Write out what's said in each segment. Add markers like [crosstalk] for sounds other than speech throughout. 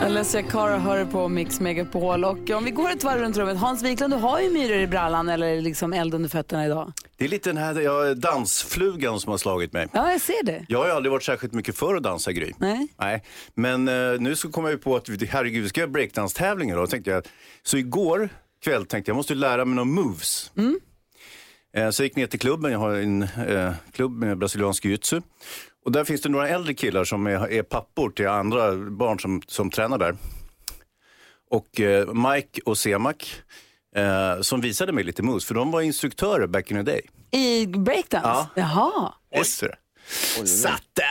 Alessia Cara hör på Mix Megapol och om vi går ett varv runt rummet. Hans Wiklund, du har ju myror i brallan eller liksom eld under fötterna idag. Det är lite den här ja, dansflugan som har slagit mig. Ja, jag ser det. Jag har ju aldrig varit särskilt mycket för att dansa Gry. Nej. Nej. Men eh, nu så kom jag ju på att vi- herregud, ska göra breakdance-tävlingar då. Tänkte jag. Så igår kväll tänkte jag, jag måste lära mig några moves. Eh, så jag gick ner till klubben, jag har en eh, klubb med brasiliansk jiu-jitsu. Och där finns det några äldre killar som är, är pappor till andra barn som, som tränar där. Och eh, Mike och Semak eh, som visade mig lite moves, för de var instruktörer back in the day. I breakdance? Ja. Jaha. [laughs] Det. Satte!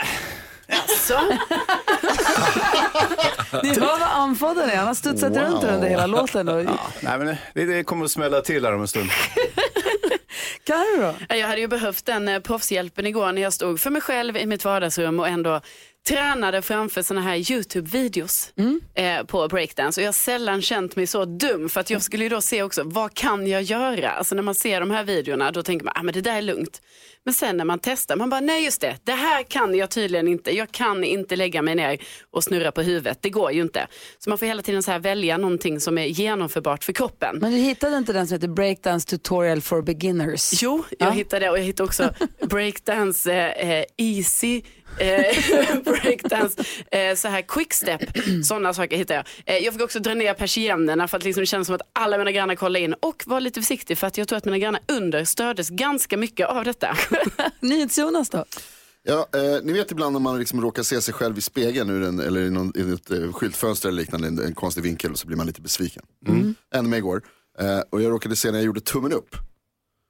Ni hör vad andfådd han är. Han har studsat runt under hela låten. Och... Nej, men det, det kommer att smälla till här om en stund. [laughs] Carro Jag hade ju behövt den eh, proffshjälpen igår när jag stod för mig själv i mitt vardagsrum och ändå tränade framför såna här YouTube-videos eh, på breakdance. Och jag har sällan känt mig så dum för att jag skulle ju då se också vad kan jag göra? Alltså när man ser de här videorna då tänker man ah, men det där är lugnt. Men sen när man testar man bara nej just det, det här kan jag tydligen inte. Jag kan inte lägga mig ner och snurra på huvudet. Det går ju inte. Så man får hela tiden så här välja någonting som är genomförbart för kroppen. Men du hittade inte den som heter Breakdance Tutorial for Beginners? Jo, jag Ja. hittade det och jag hittade också [laughs] breakdance eh, eh, easy, [laughs] breakdance, eh, så här quickstep, sådana saker hittade jag. Eh, jag fick också dra ner persiennerna för att liksom det kändes som att alla mina grannar kollade in och var lite försiktig för att jag tror att mina grannar under stördes ganska mycket av detta. [laughs] NyhetsJonas då? Ja, eh, ni vet ibland när man liksom råkar se sig själv i spegeln ur en, eller i, någon, i ett eh, skyltfönster eller liknande, en, en konstig vinkel och så blir man lite besviken. Mm. Hände mig igår. Eh, och jag råkade se när jag gjorde tummen upp.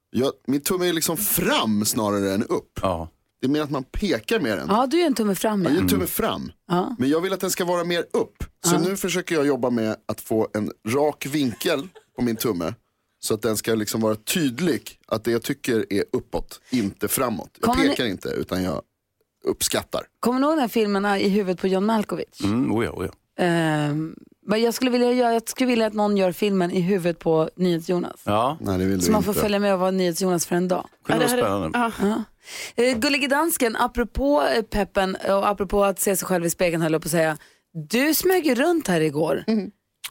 Jag, min tumme är liksom fram snarare än upp. Ja. Det är mer att man pekar med den. Ja, du är en tumme fram. Jag Ja. gör en tumme fram. Ja. Men jag vill att den ska vara mer upp. Så nu försöker jag jobba med att få en rak vinkel på min tumme. Så att den ska liksom vara tydlig att det jag tycker är uppåt, inte framåt. Jag Kommer ni- pekar inte utan jag uppskattar. Kommer du ihåg den här filmen ah, I huvudet på John Malkovich? Mm, oh ja, oh ja. Ehm, men jag, skulle vilja göra, jag skulle vilja att någon gör filmen I huvudet på NyhetsJonas. ja. Nej, det vill Så du man får inte. följa med och vara NyhetsJonas för en dag. Ja, det hade- spännande. Ja. Eh, Gullige dansken, apropå eh, peppen och apropå att se sig själv i spegeln höll jag på att säga. Du smög ju runt här igår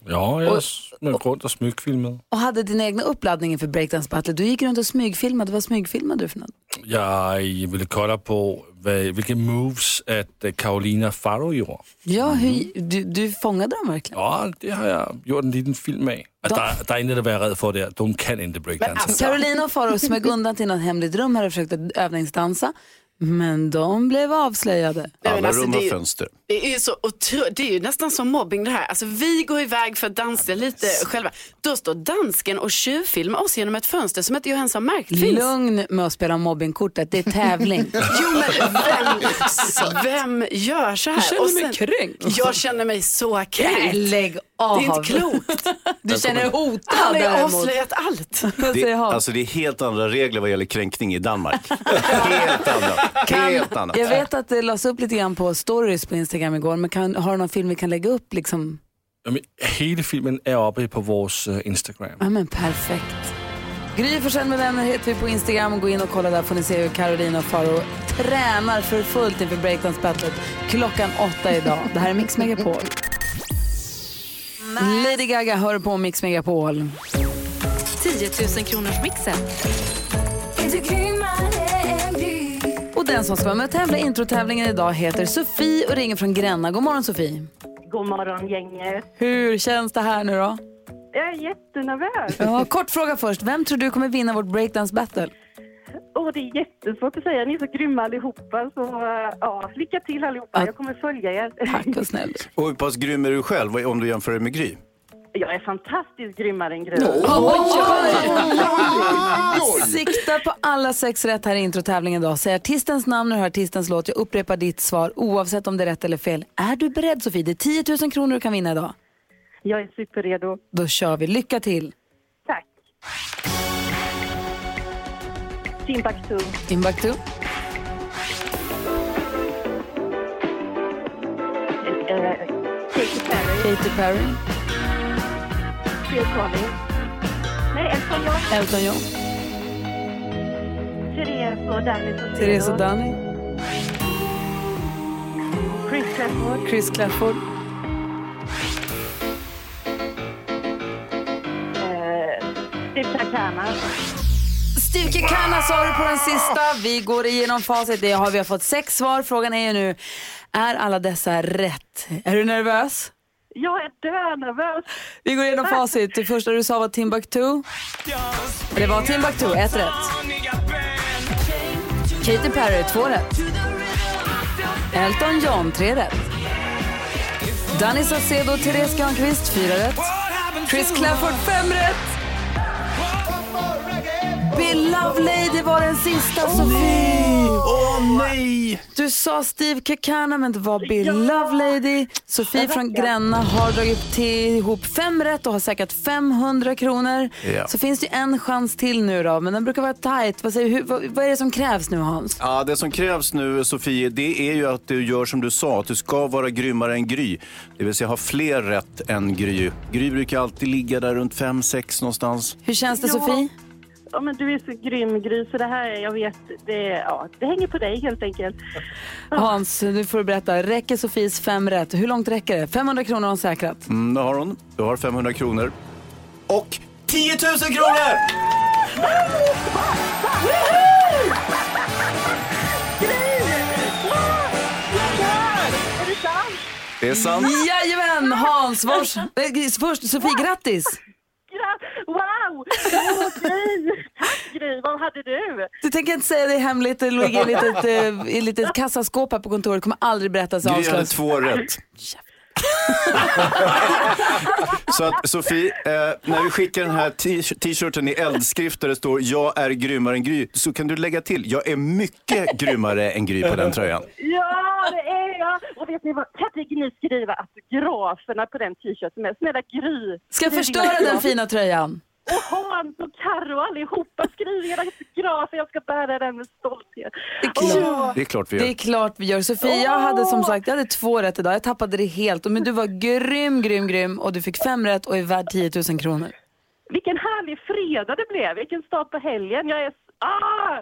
Ja, jag smög runt och smygfilmade. och hade din egna uppladdning inför Breakdance Battle. Du gick runt och smygfilmade. Vad smygfilmade du för något? Jag ville kolla på vilka moves att eh, Carolina Farro gjorde. Ja, hur, du, du fångade dem verkligen. Ja, det har jag gjort en liten film med. Att De- der, der er intet at være rädd for der. De kan inte breakdance. Carolina Faro smög undan till något hemligt rum här och försökte övningsdansa. Men de blev avslöjade. Nej, men Alla alltså, rum det är har ju- fönster. Det är så otro... det är ju nästan som mobbing det här. Alltså vi går iväg för att dansa lite själva. Då står dansken och tjuvfilmar oss genom ett fönster som inte jag ens har märkt finns. Lugn med att spela mobbingkortet, det är tävling. [laughs] Jo men vem, vem gör så här? känner Och mig kränkt. Jag känner mig så kränkt. Lägg av. Det är inte klokt. [laughs] Du känner dig hotad Han har avslöjat allt. [laughs] Det, alltså det är helt andra regler vad gäller kränkning i Danmark. helt andra. Helt annat. Jag vet att det lades upp lite grann på stories på Instagram igår, men kan, har du någon film vi kan lägga upp? Liksom? Jamen, hele filmen er uppe på vores øh, Instagram. Ja, men perfekt. Gry Forssell med vänner heter vi på Instagram. Gå in och kolla där får ni se hur Carolina och Faro tränar för fullt inför Breakdance Battlet klockan åtta idag. Det här är Mix Megapol. Lady Gaga hör på Mix Megapol. 10 000 kronors mixen. Den som ska vara med och tävla i introtävlingen idag heter Sofie och ringer från Gränna. God morgon Sofie. God morgon gänget. Hur känns det här nu då? Jag är jättenervös. Ja, kort fråga först. Vem tror du kommer vinna vårt breakdance battle? Åh, det är jättesvårt att säga. Ni är så grymma allihopa. Så ja, lycka till allihopa. Ja. Jag kommer följa er. Tack och snäll. Och hur pass grym är du själv om du jämför dig med Gry? Jag är fantastiskt grymmare än Gry. Sikta på alla sex rätt här i introtävlingen då. Säg artistens namn hör artistens låt. Jag upprepar ditt svar oavsett om det är rätt eller fel. Är du beredd Sofie? Det är 10 000 kronor du kan vinna idag. Jag är superredo. Då kör vi. Lycka till. Tack. Timbuktu. Timbuktu. Katy Perry. Katy Perry. Phil Collins. Nej, Elton John. Elton John. Therese och Danny Saucedo. Therese och Danny. Chris Clafford. Chris Clafford. Steve Chacana. Steve Kekana sa du på den sista. Vi går igenom facit. Det har vi har fått sex svar. Frågan är ju nu, är alla dessa rätt? Är du nervös? Jag är dönervös. Vi går igenom facit. Det första du sa var Timbuktu. Det var Timbuktu, ett rätt. Katy Perry, två rätt. Elton John, tre rätt. Danny Saucedo och Therese Granqvist, fyra rätt. Chris Clafford, fem rätt. Bill Lovelady var den sista, Sofie. Åh nej! Du sa Steve Kekana men det var Bill Lovelady. Sofie från Gränna har dragit till ihop fem rätt och har säkrat 500 kronor. Ja. Så finns det en chans till nu då, men den brukar vara tight. Vad, säger, hur, vad, vad är det som krävs nu Hans? Ja, det som krävs nu Sofie, det är ju att du gör som du sa, att du ska vara grymmare än Gry. Det vill säga ha fler rätt än Gry. Gry brukar alltid ligga där runt 5-6 någonstans. Hur känns det Ja. Sofie? Ja, men du är så grym, Gry, så det här, jag vet, det, ja, det hänger på dig helt enkelt. Hans, nu får du berätta. Räcker Sofies fem rätt? Hur långt räcker det? 500 kronor har hon säkrat. Mm, det har hon. Du har 500 kronor. Och 10 000 kronor! Det är sant. Jajamän, Hans. Vars, först, Sofie, grattis. Wow! Åh, Gry! Tack Gry, vad hade du? Du tänker inte säga det hemligt, det ligger i ett litet, eh, i ett litet kassaskåp här på kontoret, kommer aldrig berättas och Gry hade två rätt. [laughs] Så att Sofie, eh, när vi skickar den här t-shirten i eldskrift där det står jag är grymmare än Gry, så kan du lägga till jag är mycket grymmare än Gry på den tröjan. Ja, det är jag! Och vet ni vad, kan inte ni skriva autograferna på den t-shirten med? Snälla Gry! Ska jag förstöra den fina tröjan? Hans och Carro allihopa, skriv era autografer, jag ska bära den med stolthet. Det är klart. Det är klart vi Det gör. är klart vi gör. Sofia jag hade som sagt jag hade två rätt idag. Jag tappade det helt. Men du var grym, grym, grym och du fick fem rätt och är värd 10 000 kronor. vilken härlig fredag det blev, vilken start på helgen. Jag är... Ah!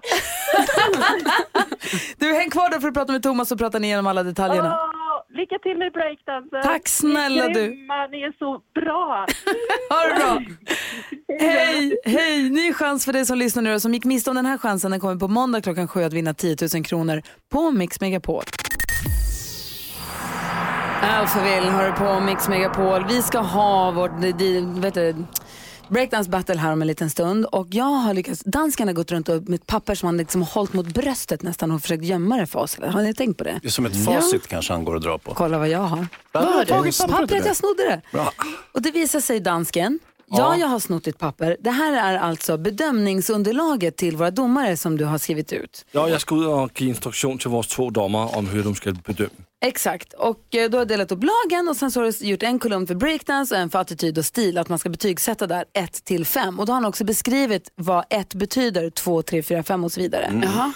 Du, häng kvar där för att prata med Thomas och prata igenom alla detaljerna. Åh, lycka till med breakdansen. Tack snälla ni du. Ni är så bra. [laughs] Ha det bra. [laughs] Hej, hej. Ny chans för dig som lyssnar nu och som gick miste om den här chansen. Den kommer på måndag klockan sju att vinna 10 000 kronor på Mix Megapol. Alphaville har du på Mix Megapol. Vi ska ha vårt vet du, breakdance battle här om en liten stund. Och jag har lyckats, danskarna har gått runt och med ett papper som han liksom hållit mot bröstet nästan och försökt gömma det för oss. Har ni tänkt på det? Det är som ett facit kanske han går att dra på. Kolla vad jag har. Vad har du pappret jag snodde det. Bra. Och det visar sig dansken. Ja, Ja. jag har snott ditt papper. Det här är alltså bedömningsunderlaget till våra domare som du har skrivit ut. Ja, jag ska ut och ge instruktion till våra två domare om hur de ska bedöma. Exakt, och eh, då har delat upp lagen och sen så har du gjort en kolumn för breakdance och en för attityd och stil. Att man ska betygsätta där 1 till 5. Och då har han också beskrivit vad 1 betyder, 2, 3, 4, 5 och så vidare. Jaha.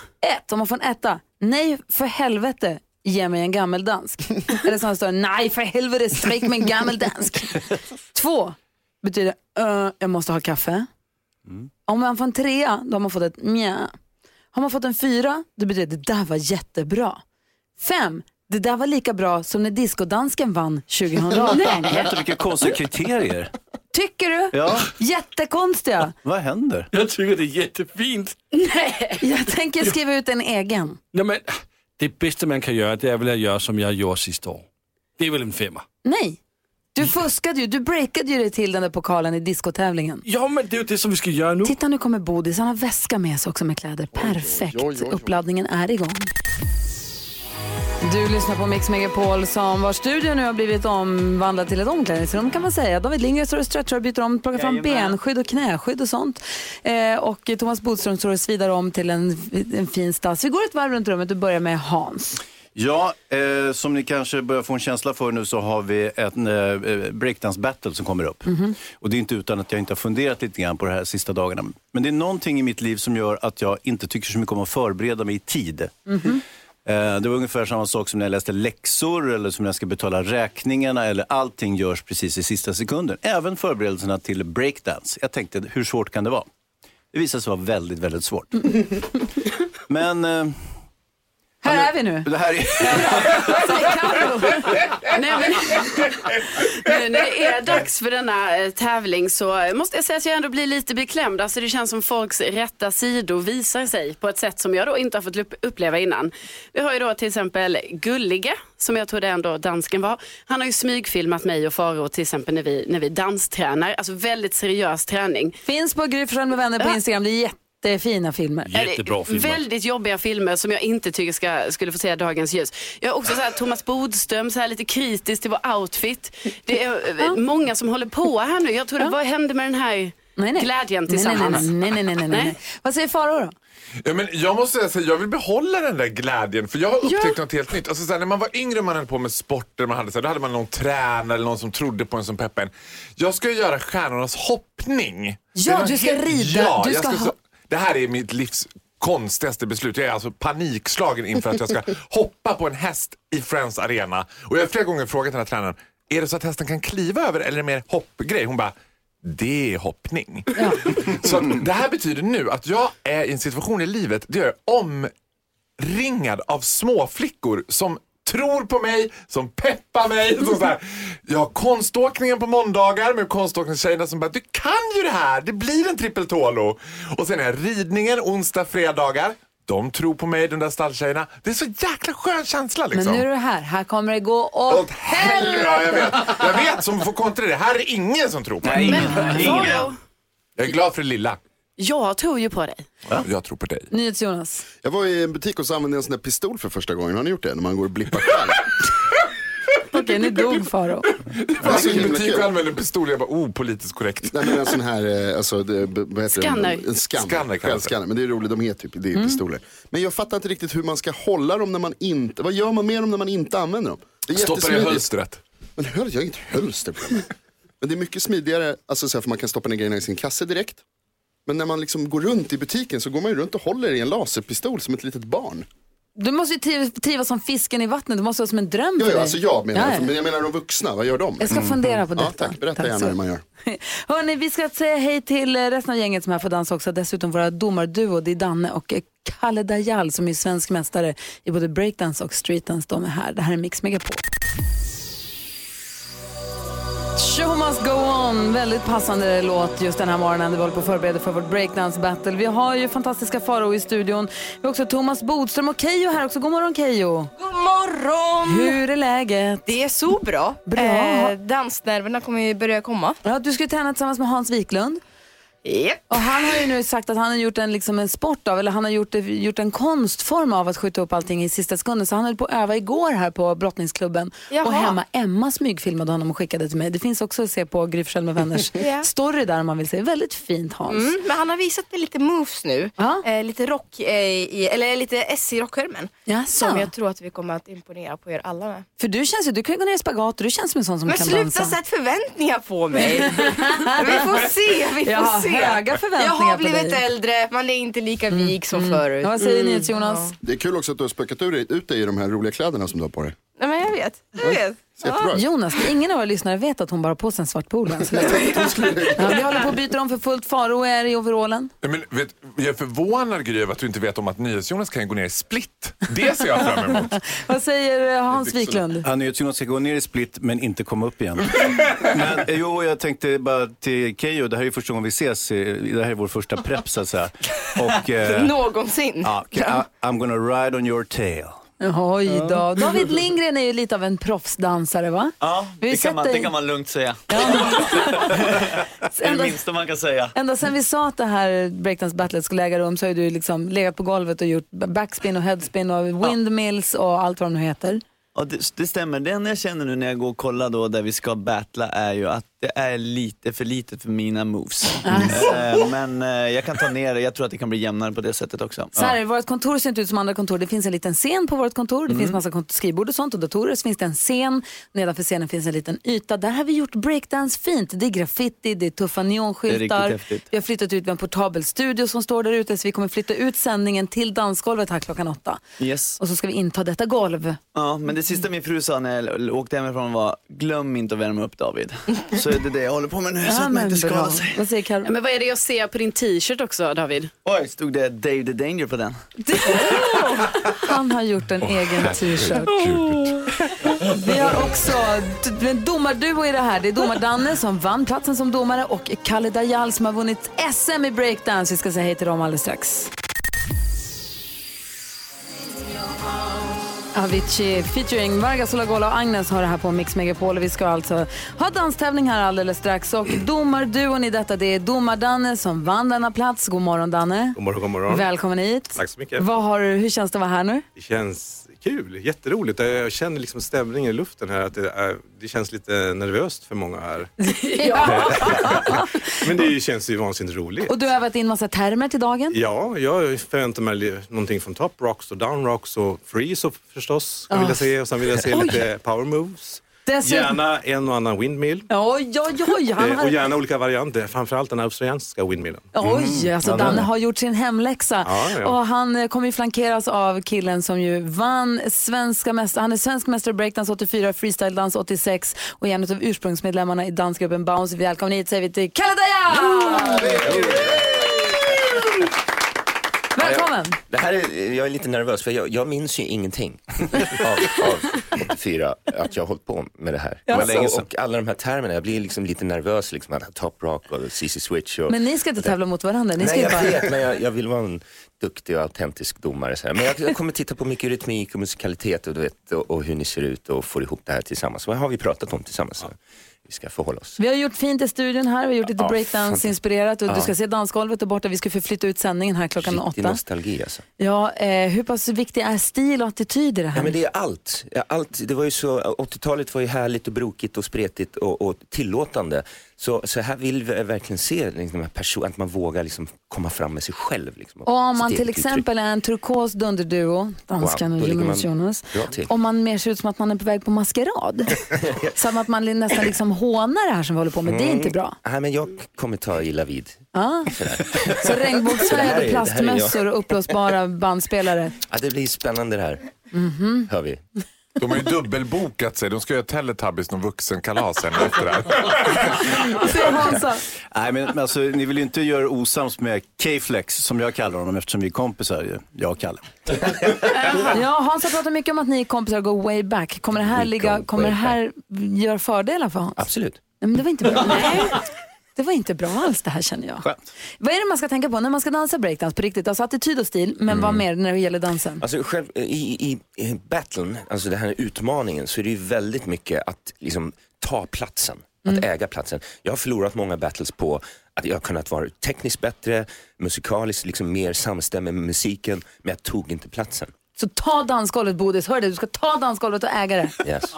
1, om man får en etta. Nej, för helvete, ge mig en gammeldansk. [laughs] Eller som det står, nej för helvete, sträck mig en gammeldansk. [laughs] 2 betyder, "Ö, jag måste ha kaffe. Om man får en trea, då har man fått ett mja. Har man fått en fyra, då betyder det, det där var jättebra. Fem, det där var lika bra som när diskodansken vann 2018. Vänta, vilka konstiga kriterier. Tycker du? Ja. Jättekonstiga. Vad händer? Jag tycker det är jättefint. Jag tänker skriva ut en egen. Nej, men, det bästa man kan göra det är väl att göra som jag gjorde sista år. Det är väl en femma. Nej, du fuskade ju. Du breakade ju dig till den där pokalen i diskotävlingen. Ja, men det är ju det som vi ska göra nu. Titta nu kommer Bodis, han har väska med sig också med kläder. Perfekt, oj, oj, oj. uppladdningen är igång. Du lyssnar på Mix Megapol som var studion nu har blivit omvandlad till ett omklädningsrum kan man säga. David Lindgren står och stretchar och byter om, plockar fram benskydd och knäskydd och sånt. Eh, och Thomas Bodström står och svidar om till en, en fin stads. Vi går ett varv runt rummet och börjar med Hans. Ja, eh, som ni kanske börjar få en känsla för nu så har vi en eh, breakdance battle som kommer upp. Och det är inte utan att jag inte har funderat lite grann på det här sista dagarna. Men det är någonting i mitt liv som gör att jag inte tycker så mycket om att förbereda mig i tid. Eh, Det var ungefär samma sak som när jag läste läxor eller som när jag ska betala räkningarna eller allting görs precis i sista sekunden. Även förberedelserna till breakdance. Jag tänkte, hur svårt kan det vara? Det visade sig vara väldigt, väldigt svårt. [laughs] Men... Här är vi nu. Det här är... Nej, men, nu när det är dags för denna eh, tävling så måste jag säga att jag ändå blir lite beklämd. Alltså det känns som folks rätta sidor visar sig på ett sätt som jag då inte har fått upp- uppleva innan. Vi har ju då till exempel Gullige, som jag trodde ändå dansken var. Han har ju smygfilmat mig och Faro till exempel när vi, när vi danstränar. Alltså väldigt seriös träning. Finns på Gry med vänner på Instagram. Det är jättefina filmer. Jättebra filmer. Väldigt jobbiga filmer som jag inte tycker ska, skulle få se dagens ljus. Jag har också så här, Thomas Bodström, så här lite kritisk till vår outfit. Det är eh, många som håller på här nu. Jag tror det, vad hände med den här Nej, nej. glädjen Nej, nej, tillsammans? nej, nej, nej, nej, nej. Vad säger Faro då? Ja, men jag måste säga så här, jag vill behålla den där glädjen för jag har upptäckt något helt nytt. Alltså, så här, när man var yngre och man höll på med sporter, man hade, så här, då hade man någon tränare eller någon som trodde på en som peppade en. Jag ska göra stjärnornas hoppning. Ja, du ska helt- rida. Ja, Du ska ska det här är mitt livs konstigaste beslut. Jag är alltså panikslagen inför att jag ska [laughs] hoppa på en häst i Friends Arena. Och jag har flera gånger frågat den här tränaren, är det så att hästen kan kliva över eller är det mer hoppgrej? Hon bara, det är hoppning. [laughs] Så att det här betyder nu att jag är i en situation i livet där jag är omringad av småflickor som tror på mig, som peppar mig. Som så här. Jag har konståkningen på måndagar med konståkningstjejerna som bara, du kan ju det här, det blir en trippeltolo. Och sen är ridningen onsdag, fredagar. De tror på mig, de där stalltjejerna. Det är så jäkla skön känsla liksom. Men nu är du här. Här kommer det gå åt Hellre, ja, jag vet. Jag vet som får kontra det. Här är ingen som tror på mig. Faro, Jag är glad för det lilla. Jag tror ju på dig. Jag tror på dig. NyhetsJonas. Jag var i en butik och så använde jag en sån där pistol för första gången. Har ni gjort det? När man går och blippar själv. [laughs] Okej, nu dog Faro. [laughs] Alltså, I en butik och använder pistol. Jag bara, oh, politiskt korrekt. Nej men en sån här, eh, alltså, det, vad heter Scanner. det? En scanner. Scanner kallas det. Självscanner. Men det är roligt, de heter typ, det är pistoler. Men jag fattar inte riktigt hur man ska hålla dem när man inte, vad gör man med dem när man inte använder dem? Det är Stoppar i jättesmidigt. hölstret. Men höll, jag har inget hölster på mig. Men det är mycket smidigare, alltså så här, för man kan stoppa ner grejerna i sin kasse direkt. Men när man liksom går runt i butiken så går man ju runt och håller i en laserpistol som ett litet barn. Du måste ju triv- trivas som fisken i vattnet. Det måste vara som en dröm Ja, för ja, dig. alltså jag menar, Ja, ja. men jag menar de vuxna, vad gör de? Jag ska fundera på Ja, detta. tack, berätta Tack gärna så. hur man gör. [laughs] Hörrni, vi ska säga hej till eh, resten av gänget som är här för dansa också. Dessutom våra domarduo, det är Danne och eh, Kalle Dajal som är svensk mästare i både breakdance och streetdance. De är här. Det här är Mix Megapol. Show must go on. Väldigt passande låt just den här morgonen. Vi håller på att förbereda för vårt breakdance battle. Vi har ju fantastiska Faro i studion. Vi har också Thomas Bodström och Kejo här också. God morgon Kejo. God morgon! Hur är läget? Det är så bra. Bra. Eh, dansnerverna kommer ju börja komma. Ja, du ska ju träna tillsammans med Hans Wiklund. Yep. Och han har ju nu sagt att han har gjort en, liksom en sport av, eller han har gjort, gjort en konstform av att skjuta upp allting i sista sekunden. Så han höll på att öva igår här på brottningsklubben. Jaha. Och hemma, Emma smygfilmade honom och skickade till mig. Det finns också att se på Gry med vänners [laughs] Ja. story där om man vill se. Väldigt fint Hans. Mm, men han har visat mig lite moves nu. Eh, lite rock, eh, i, eller lite S i rockskärmen. Som jag tror att vi kommer att imponera på er alla med. För du känns ju, du kan ju gå ner i spagat och du känns som en sån som Men kan sluta dansa. sätta förväntningar på mig. [laughs] vi får se, vi får har se. Höga förväntningar jag har blivit äldre, man är inte lika vig som förut. Ja, vad säger Mm. NyhetsJonas? Det är kul också att du har spökat ut dig i de här roliga kläderna som du har på dig. Nej, men jag vet. Jag vet. Ut. Jonas, ingen av våra lyssnare vet att hon bara har på sig en svart polo än [laughs] så länge. ja, Vi håller på att byta om för fullt. Faro är i overallen. Nej, Men, vet, jag är förvånad Gry att du inte vet om att NyhetsJonas kan gå ner i split. Det ser jag fram emot. [laughs] Vad säger eh, Hans Wiklund? Ja, NyhetsJonas ska gå ner i split men inte komma upp igen. [laughs] men eh, jo, jag tänkte bara till Keyyo, det här är första gången vi ses. eh, Det här är vår första prep så att säga. Och, eh, Någonsin. ja, I, I'm gonna ride on your tail. Oj då. David Lindgren är ju lite av en proffsdansare va? Ja, det kan, man, det kan man lugnt säga. [laughs] det är Ända- det minsta man kan säga. Ända sen vi sa att det här breakdance battlet skulle äga rum så har du liksom legat på golvet och gjort backspin och headspin och windmills och allt vad de nu heter. Ja, det, det stämmer. Det enda jag känner nu när jag går och kollar då där vi ska battla är ju att det är lite för litet för mina moves. [laughs] Eh, Men eh, jag kan ta ner det. Jag tror att det kan bli jämnare på det sättet också. Så här, vårt kontor ser inte ut som andra kontor. Det finns en liten scen på vårt kontor. Det Mm. finns massa skrivbord och sånt och datorer. Så finns det en scen. Nedanför scenen finns en liten yta. Där har vi gjort breakdance fint. Det är graffiti, det är tuffa är neonskyltar. häftigt. Vi har flyttat ut en portabel studio som står där ute. Så vi kommer flytta ut sändningen till dansgolvet här klockan åtta. Yes. Och så ska vi inta detta golv. Ja, men det sista min fru sa när jag åkte hemifrån var glöm inte att värma upp David. [laughs] Så är det det jag håller på med nu så att man inte skadar sig. Vad säger Karo? Ja, men vad är det jag ser på din t-shirt också David? Oj, stod det Dave the Danger på den? Han har gjort en egen t-shirt. Vi har också en domarduo i det här. Det är domar-Danne som vann platsen som domare och Kalle Dajal som har vunnit SM i breakdance. Vi ska säga hej till dem alldeles strax. Avicii featuring Vargas Olagola och Agnes har det här på Mix Megapol vi ska alltså ha danstävling här alldeles strax och domarduon i detta det är domar-Danne som vann denna plats. God morgon Danne. God morgon, god morgon. Välkommen hit. Tack så mycket. Vad har, hur känns det att vara här nu? Det känns kul, jätteroligt. Jag känner liksom stämningen i luften här, att det, är, det känns lite nervöst för många här. [laughs] [laughs] Men det känns ju vansinnigt roligt. Och du har övat in massa termer till dagen. Ja, jag förväntar mig någonting från top rocks och down rocks och freeze och förstås, Ah. vilja se. Och sen vill jag se Oj. lite power moves. Dessutom- Gärna en och annan windmill. Oj, oj, oj. Han Eh, har... Och gärna olika varianter, framförallt den australienska windmillen. Oj, alltså Danne har gjort sin hemläxa. Ja, ja. Och han eh, kommer ju flankeras av killen som ju vann svenska mästare. Han är svensk mästare i breakdance 84, freestyle-dans 86 och är en av ursprungsmedlemmarna i dansgruppen Bounce. Välkommen hit säger vi till Kalle Dajal! Välkommen! Det här är, jag är lite nervös för jag, jag minns ju ingenting [laughs] av, av 84, att jag har hållit på med det här. Ja. Länge och, alla de här termerna, jag blir liksom lite nervös, liksom, att Top Rock och CC Switch. Och, Men ni ska inte tävla mot varandra. Ni ska Nej, jag bara... vet, men jag, jag vill vara en duktig och autentisk domare. Så här. Men jag, jag kommer titta på mycket rytmik och musikalitet och, du vet, och, och hur ni ser ut och får ihop det här tillsammans. Vad har vi pratat om tillsammans? Så Vi ska förhålla oss. Vi har gjort fint i studion här, vi har gjort lite Ja, breakdance-inspirerat och du Ja. ska se dansgolvet där borta. Vi ska förflytta ut sändningen här klockan Riktig åtta. nostalgi alltså. Ja, eh, hur pass viktig är stil och attityd i det här? Ja, men det är allt. Allt. Det var ju så, 80-talet var ju härligt och brokigt och spretigt och, och tillåtande. Så, så här vill vi verkligen se liksom, person, att man vågar liksom, komma fram med sig själv. Liksom, Och om man till exempel är en turkos dunderduo, danskan Wow, och Jonas Jonas, om man mer ser ut som att man är på väg på maskerad. [laughs] som att man nästan liksom hånar det här som vi håller på med, det är inte bra. Mm, nej, men jag kommer ta illa vid. Sådär. [laughs] Så regnbågsfärgade plastmössor och uppblåsbara bandspelare. Ja, det blir spännande det här, Mhm. hör vi. De har ju dubbelbokat sig. De ska göra Teletubbies någon vuxenkalas sen efter det här. Nej, men men alltså, ni vill ju inte göra osams med K-Flex som jag kallar honom eftersom vi är kompisar, ju. jag och Kalle. [laughs] Ja, Hans har pratat mycket om att ni är kompisar och går way back. Kommer det här, ligga, kommer det här göra fördelar för Hans? Absolut. Nej, men det var inte bra. Nej. [laughs] Det var inte bra alls det här känner jag. Vad är det man ska tänka på när man ska dansa breakdance på riktigt? Alltså attityd och stil, men vad mer när det gäller dansen? Alltså själv, i, i, i battlen, alltså den här utmaningen, så är det ju väldigt mycket att liksom, ta platsen, att Mm. äga platsen. Jag har förlorat många battles på att jag har kunnat vara tekniskt bättre, musikaliskt liksom mer samstämmig med musiken, men jag tog inte platsen. Så ta dansgolvet Bodis, hör det, du ska ta dansgolvet och äga det. Yes.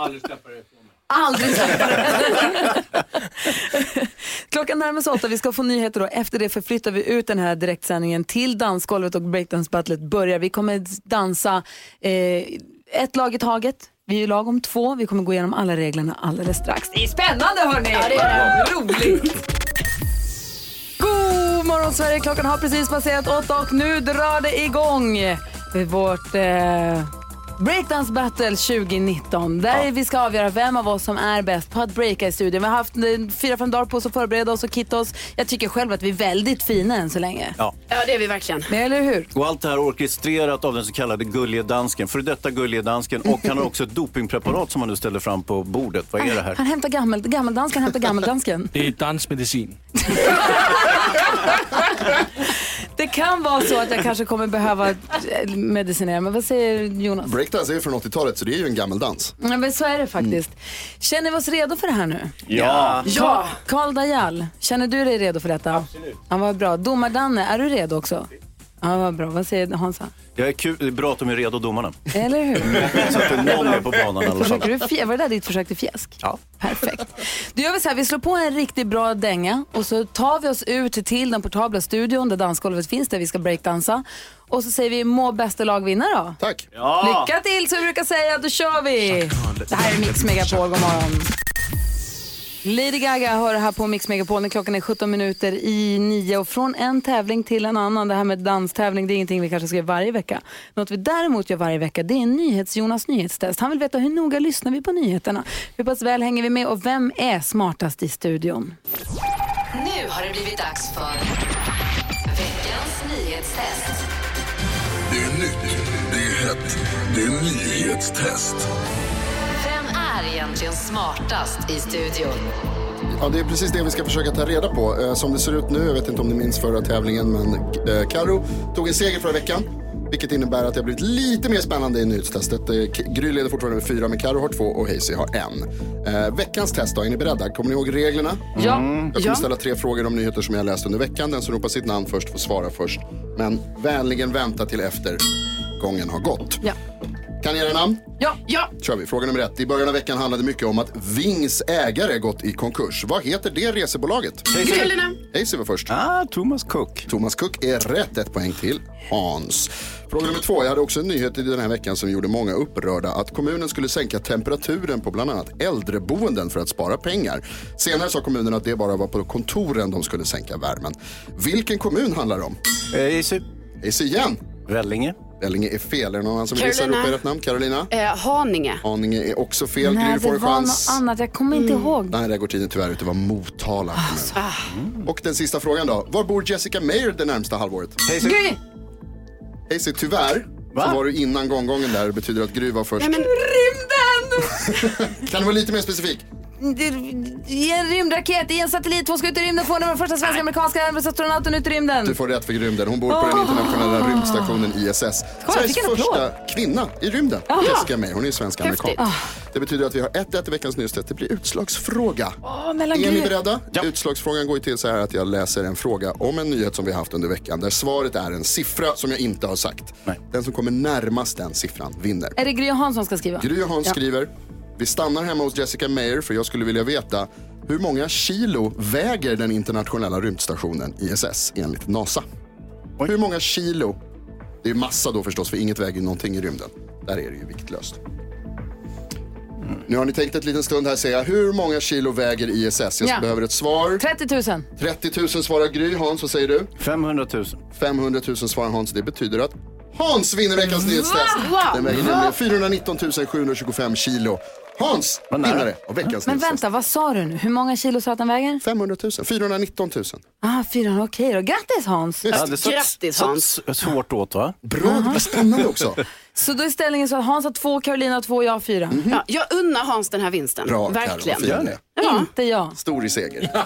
Aldrig släppa det. [laughs] Klockan närmar sig åtta, vi ska få nyheter då. Efter det förflyttar vi ut den här direktsändningen till dansgolvet och breakdance-battlet börjar. Vi kommer dansa eh, ett lag i taget. Vi är ju lag om två. Vi kommer gå igenom alla reglerna alldeles strax. Det är spännande hörni! Ja, det är det. Roligt! God morgon Sverige, klockan har precis passerat åtta och nu drar det igång. Vårt eh, Breakdance Battle 2019. Där vi ska avgöra vem av oss som är bäst på att breaka i studion. Vi har haft eh, fyra, fem dagar på oss att förbereda oss och kitta oss. Jag tycker själv att vi är väldigt fina än så länge. Ja. Ja, det är vi verkligen. Men eller hur? Och allt det här orkestrerat av den så kallade gullige dansken, för detta gullige dansken. Och han har också ett dopingpreparat som han nu ställer fram på bordet. Vad är det här? Han hämtar gammel, gammeldansken, hämtar gammeldansken. Det är dansmedicin. [laughs] Det kan vara så att jag kanske kommer behöva eh, medicinera, men vad säger Jonas? Breakdance är ju från 80-talet så det är ju en gammal dans. Ja, men så är det faktiskt. Känner vi oss redo för det här nu? Ja. Ja! Karl Dajal, känner du dig redo för detta? Absolut. Ja, vad bra. Domar-Danne, är du redo också? Ja, vad bra. Vad säger Hansa? Jag är kul, det är bra att de är redo domarna. Eller hur? [laughs] Så att någon är på banan i alla fall. Försöker du fj- var det där ditt försök till fjäsk? Ja. Perfekt. Då gör vi så här, vi slår på en riktigt bra dänga och så tar vi oss ut till den portabla studion där dansgolvet finns, där vi ska breakdansa. Och så säger vi må bästa lag vinna då. Tack. Ja. Lycka till som vi brukar säga, då kör vi. Det här är Mix Megapol, god morgon. Lady Gaga hör här på Mix Megapol klockan är 17 minuter i nio och från en tävling till en annan. Det här med danstävling det är ingenting vi kanske ska göra varje vecka. Något vi däremot gör varje vecka det är en NyhetsJonas nyhetstest. Han vill veta hur noga lyssnar vi på nyheterna? Hur pass väl hänger vi med och vem är smartast i studion? Nu har det blivit dags för veckans nyhetstest. Det är nytt, det är hett, det är nyhetstest. Egentligen smartast i studion? Ja, det är precis det vi ska försöka ta reda på. Eh, Som det ser ut nu, jag vet inte om ni minns förra tävlingen, men eh, Karo tog en seger förra veckan. Vilket innebär att det har blivit lite mer spännande i nyhetstestet. Eh, Gry leder fortfarande med fyra, men Karo har två och Hazy har en. Eh, veckans test då, är ni beredda? Kommer ni ihåg reglerna? Ja. Jag kommer Ja. ställa tre frågor om nyheter som jag läst under veckan. Den som ropar sitt namn först får svara först. Men vänligen vänta till efter gången har gått. Ja. Kan ni era namn? Ja. ja. kör vi. Fråga nummer ett. I början av veckan handlade mycket om att Vings ägare gått i konkurs. Vad heter det resebolaget? Carolina. Hazy var först. Ah, Thomas Cook. Thomas Cook är rätt. Ett poäng till Hans. Fråga nummer två. Jag hade också en nyhet i den här veckan som gjorde många upprörda. Att kommunen skulle sänka temperaturen på bland annat äldreboenden för att spara pengar. Senare sa kommunen att det bara var på kontoren de skulle sänka värmen. Vilken kommun handlar det om? Hazy. Hazy igen. Vellinge. Vellinge är fel. Är det någon annan som vill gissa? Carolina. Ropa ert namn. Carolina? Eh, Haninge. Haninge är också fel. Nej, Gry får det en var chans. något annat. Jag kommer inte ihåg. Nej, där går tiden tyvärr ut. Det var Motala kommun. Ah. Och den sista frågan då. Var bor Jessica Meyer det närmsta halvåret? Gry! Hazy, tyvärr så var du innan gånggången där. Det betyder att Gry var först. Nej, men... Rymden! [laughs] Kan du vara lite mer specifik? I en rymdraket, i en satellit, två ska ut i rymden, få den första svenska amerikanska astronauten ut i rymden. Du får rätt för rymden. Hon bor på den internationella rymdstationen ISS. Sveriges första kvinna i rymden. Ja. Jessica Meyer. Hon är ju svensk amerikan. Häftigt. Ah. Det betyder att vi har 1-1 i veckans nyhetstest. Det blir utslagsfråga. Mellan Är ni beredda? Utslagsfrågan går ju till så här att jag läser en fråga om en nyhet som vi har haft under veckan där svaret är en siffra som jag inte har sagt. Den som kommer närmast den siffran vinner. Är det Gry och Hans som ska skriva? Gry och Hans Ja. skriver, vi stannar hemma hos Jessica Meyer för jag skulle vilja veta hur många kilo väger den internationella rymdstationen ISS enligt NASA? Hur många kilo? Det är massa då förstås för inget väger någonting i rymden. Där är det ju viktlöst. Nu har ni tänkt ett liten stund här säga hur många kilo väger ISS? Jag Ja. behöver ett svar. 30 000. 30 000 svarar Gry. Hans, vad säger du? 500 000. 500 000 svarar Hans. Det betyder att Hans vinner veckans nyhetstest. Den väger nämligen 419 725 kilo. Hans, vinnare av veckans Men vänta, vad sa du nu? Hur många kilo sa att den väger? 500 000. 419 000. Ah, 400, okej då. Grattis Hans! Ja, det satt, satt svårt åt va? Bra, det var spännande också. [laughs] Så då är ställningen så att Hans har två, Carolina har två och jag har fyra. Mhm. Ja, jag unnar Hans den här vinsten. Bra, Karo, Verkligen. vad fin du är. Inte jag. Stor i seger. [laughs]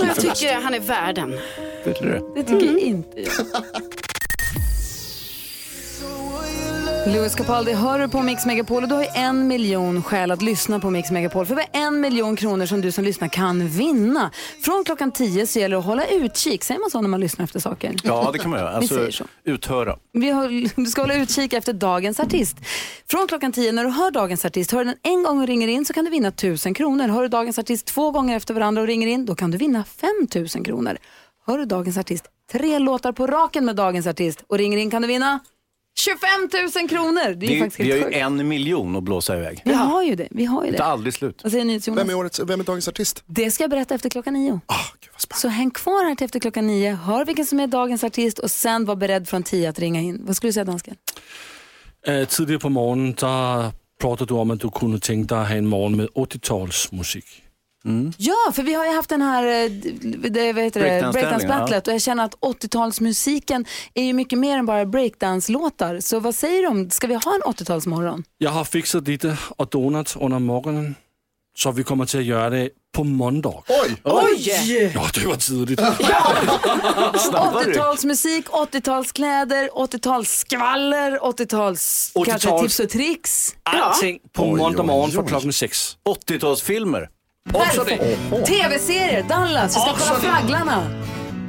Jag tycker han är värd den. Det tycker inte jag. [laughs] Louis Capaldi hör du på Mix Megapol och du har ju en miljon skäl att lyssna på Mix Megapol. För det är en miljon kronor som du som lyssnar kan vinna. Från klockan tio så gäller det att hålla utkik. Säger man så när man lyssnar efter saker? Ja, det kan man göra. Vi Alltså, säger så. uthöra. Vi har, du ska hålla utkik efter dagens artist. Från klockan 10 när du hör dagens artist, hör den en gång och ringer in så kan du vinna 1000 kronor. Hör du dagens artist två gånger efter varandra och ringer in, då kan du vinna 5000 kronor. Hör du dagens artist tre låtar på raken med dagens artist och ringer in kan du vinna 25 000 kronor. Det är ju faktiskt vi har helt ju sjukt. en miljon att blåsa iväg. Vi har ju det. Vi har ju Det det. tar aldrig slut. Vad säger NyhetsJonas? Vem är, årets, vem är dagens artist? Det ska jag berätta efter klockan nio. så häng kvar här till efter klockan nio, hör vilken som är dagens artist och sen var beredd från tio att ringa in. Vad skulle du säga dansken? Øh, tidligere på morgenen, der pratede du om, at du kunne tænke dig at have en morgen med 80-talsmusik. Ja, för vi har ju haft den här eh, breakdance-battlet och jag känner att 80-talsmusiken är ju mycket mer än bara breakdance-låtar. Så vad säger du om, ska vi ha en 80-talsmorgon? Jeg har fikset lite og donut under morgenen, så vi kommer til at gøre det på måndag. Oj! Oj! Ja, det var tidigt. 80-talsmusik, [laughs] 80-talskläder, 80-talsskvaller, 80-tals 80-tals- kanske tips och tricks. Allting på måndag morgon från klockan sex. 80-talsfilmer. Också det. TV-serier, Dallas, vi ska Också kolla det. Fragglarna.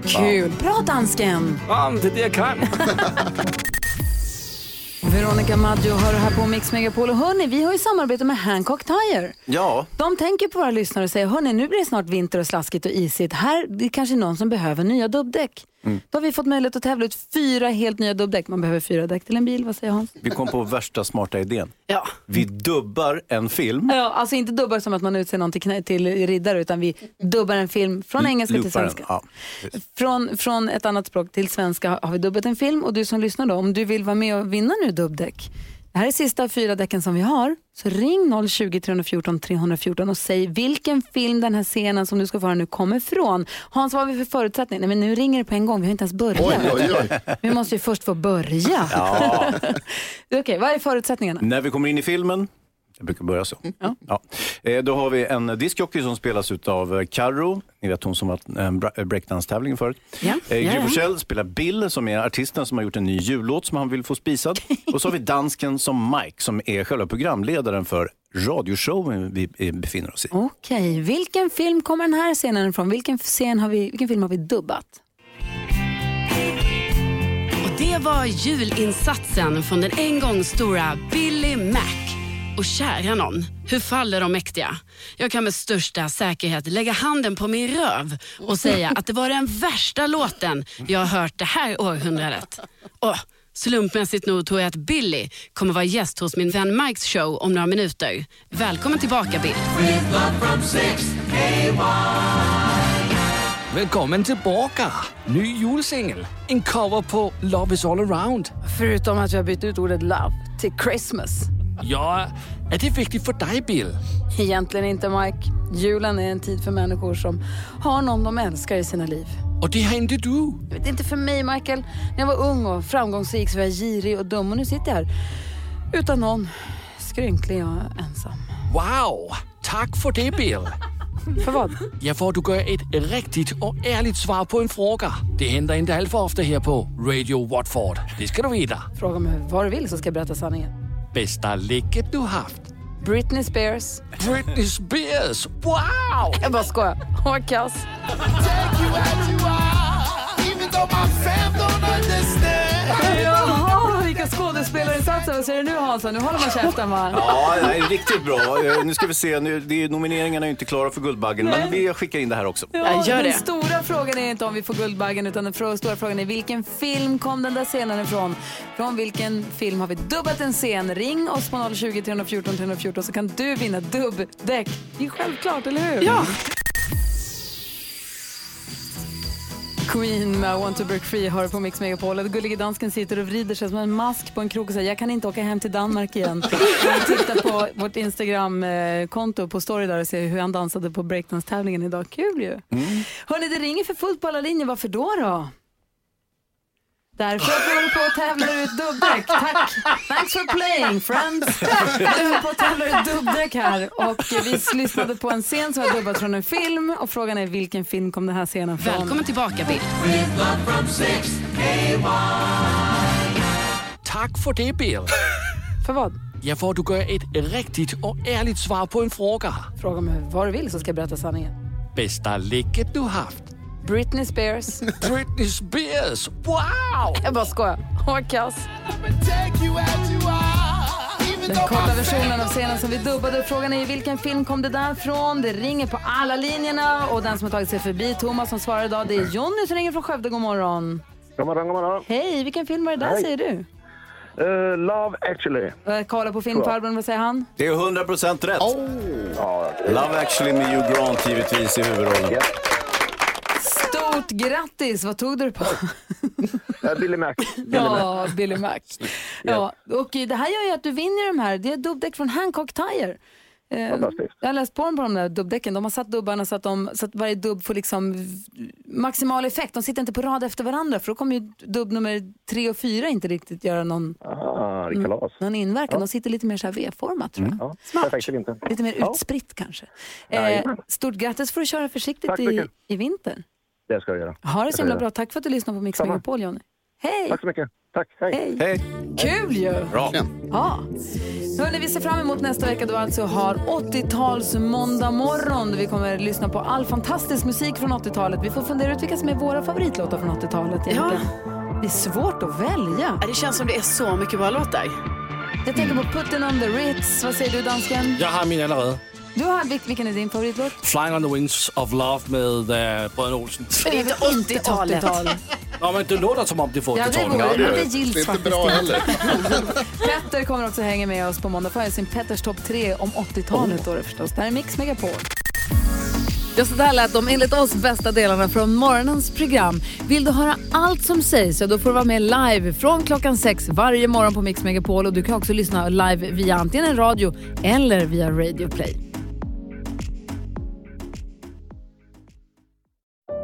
Kul. Bra dansken. Ja, det är det jag kan. [laughs] Veronica Maggio hör här på Mix Megapol. Och hörni, vi har ju samarbete med Hancock Tire. Ja, De tänker på våra lyssnare och säger, hörni, nu blir det snart vinter och slaskigt och isigt. Här det är kanske någon som behöver nya dubbdäck. Mm. Då har vi fått möjlighet att tävla ut fyra helt nya dubbdäck. Man behöver fyra däck till en bil, vad säger Hans? vi kom på värsta smarta idén. Ja. Vi dubbar en film. Ja, alltså inte dubbar som att man utser någon till, knä- till riddare, utan vi dubbar en film från engelska till Loopar den. svenska. Ja. Från, från ett annat språk till svenska har vi dubbat en film och du som lyssnar då, om du vill vara med och vinna nu dubbdäck. Det här är sista fyra däcken som vi har. Så ring 020 314 314 och säg vilken film den här scenen som du ska få höra nu kommer från. Hans, vad har vi för förutsättning? Nej men nu ringer det på en gång, vi har inte ens börjat. Oj, oj, oj. Vi måste ju först få börja. Ja. [laughs] Okej, vad är förutsättningarna? När vi kommer in i filmen, jag brukar börja så. Ja. Eh, Då har vi en diskjockey som spelas av Carro, ni vet hon som var en bra- breakdance-tävlingen förut. Ja. Eh, Gry ja. Forssell spelar Bill som är artisten som har gjort en ny jullåt som han vill få spisad. [laughs] Och så har vi dansken som Mike som är själva programledaren för radioshowen vi eh, befinner oss i. Okej, vilken film kommer den här scenen ifrån? Vilken, scen har vi, vilken film har vi dubbat? Och det var julinsatsen från den en gång stora Billy Mac. Och kära någon, hur faller de mäktiga? Jag kan med största säkerhet lägga handen på min röv och säga att det var den värsta låten jag har hört det här århundradet. Och slumpmässigt nog tror jag att Billy kommer vara gäst hos min vän Mikes show om några minuter. Välkommen tillbaka Bill. Välkommen tillbaka! Ny julsingel. En cover på Love is all around. Förutom att jag har bytt ut ordet love till Christmas. Ja, är det viktigt för dig Bill? Egentligen inte Mike. Julen är en tid för människor som har någon de älskar i sina liv. Och det har inte du. Jag vet inte för mig Michael. När jag var ung och framgångsrik så var jag girig och dum och nu sitter jag här utan någon. Skrynklig och ensam. Wow! Tack för det Bill. [laughs] För vad? Ja, för att du gav ett riktigt och ärligt svar på en fråga. Det händer inte alltför ofta här på Radio Watford. Det ska du veta. Fråga mig vad du vill så ska jag berätta sanningen. Bästa läcket du haft? Britney Spears. Britney Spears! Wow! Jag bara skojar. Hon var kass. Jaha, vilka skådespelarinsatser. Vad säger du nu Hansa? Nu håller man käften va? Ja, det är riktigt bra. Eh, Nu ska vi se, nu, det är, nomineringarna är inte klara för Guldbaggen, men vi skickar in det här också. Ja, den stora frågan är inte om vi får Guldbaggen utan den stora frågan är vilken film kom den där scenen ifrån? Från vilken film har vi dubbat en scen? Ring oss på 020 314 314 så kan du vinna dubbdäck. Det är självklart, eller hur? Ja. Queen med Want to break free har på Mix Megapol. Och Gullige dansken sitter och vrider sig som en mask på en krok och säger jag kan inte åka hem till Danmark igen. Jag tittar på vårt Instagram-konto på story där och ser hur han dansade på breakdance-tävlingen idag. Kul ju. Hörni, det ringer för fullt på alla linjer. Varför då då? Därför att vi håller på att tävla ut dubbdäck. Tack! Thanks for playing friends. Vi håller på att tävla ut dubbdäck här och vi lyssnade på en scen som var dubbad från en film och frågan är vilken film kom den här scenen från? Välkommen tillbaka Bill. Tack för det Bill. För vad? Ja, för att du gav ett riktigt och ärligt svar på en fråga. Fråga mig vad du vill så ska jag berätta sanningen. Bästa läcket du haft? Britney Spears. Britney Spears! Wow! Jag bara skojar. Hon var kass. Den korta versionen av scenen som vi dubbade. Frågan är vilken film kom det där från? Det ringer på alla linjerna och den som har tagit sig förbi Thomas som svarar idag det är Jonny som ringer från Skövde. God morgon. God morgon, god morgon. Hej, vilken film var det där Hej. säger du? Eh, love actually. Uh, kolla på filmfarbrorn, vad säger han? Det är 100% rätt. Ja, Love actually med Hugh Grant givetvis i huvudrollen. Stort grattis! Vad tog du det på? Billy Mac. Billy Ja, Mac. Billy Mac. Ja, och det här gör ju att du vinner de här. Det är dubbdäck från Hancock Tire. Eh, Fantastiskt. jag har läst på dem på de där dubbdäcken. De har satt dubbarna så att, de, så att varje dubb får liksom maximal effekt. De sitter inte på rad efter varandra för då kommer ju dubb nummer tre och fyra inte riktigt göra någon, Ah, är kalas. någon inverkan. Ja. De sitter lite mer så här V-format tror jag. Ja, Smart. Lite mer Ja. utspritt kanske. Eh, stort grattis för att köra försiktigt i, i vinter. Det ska jag göra. Ha det så himla bra. Tack för att du lyssnade på Mix Samma. Megapol, Jonny. Hej! Tack så mycket. Tack. Hej. Hej. Kul ju! Bra. Ja. Hörrni, vi ser fram emot nästa vecka då vi alltså har 80-tals måndag morgon. Vi kommer lyssna på all fantastisk musik från 80-talet. Vi får fundera ut vilka som är våra favoritlåtar från 80-talet egentligen. Det är svårt att välja. Ja, Det känns som det är så mycket bra låtar. Jag tänker på Putin on the Ritz. Vad säger du dansken? Jag har min allerede. Du har, vil- vilken är din favoritlåt? Flying on the wings of love med äh, Bröderna Olsen. Det är inte 80-talet. 80-tal. [laughs] Ja, men det låter som om det får Ja, det 80-talet. det. Det gills faktiskt inte. [laughs] Petter kommer också hänga med oss på måndag. Jag sin Petters topp 3 om 80-talet då det förstås. Det här är Mix Megapol. Ja, så där lät de enligt oss bästa delarna från morgonens program. Vill du höra allt som sägs så då får du vara med live från klockan sex varje morgon på Mix Megapol. Och du kan också lyssna live via antingen en radio eller via Radio Play.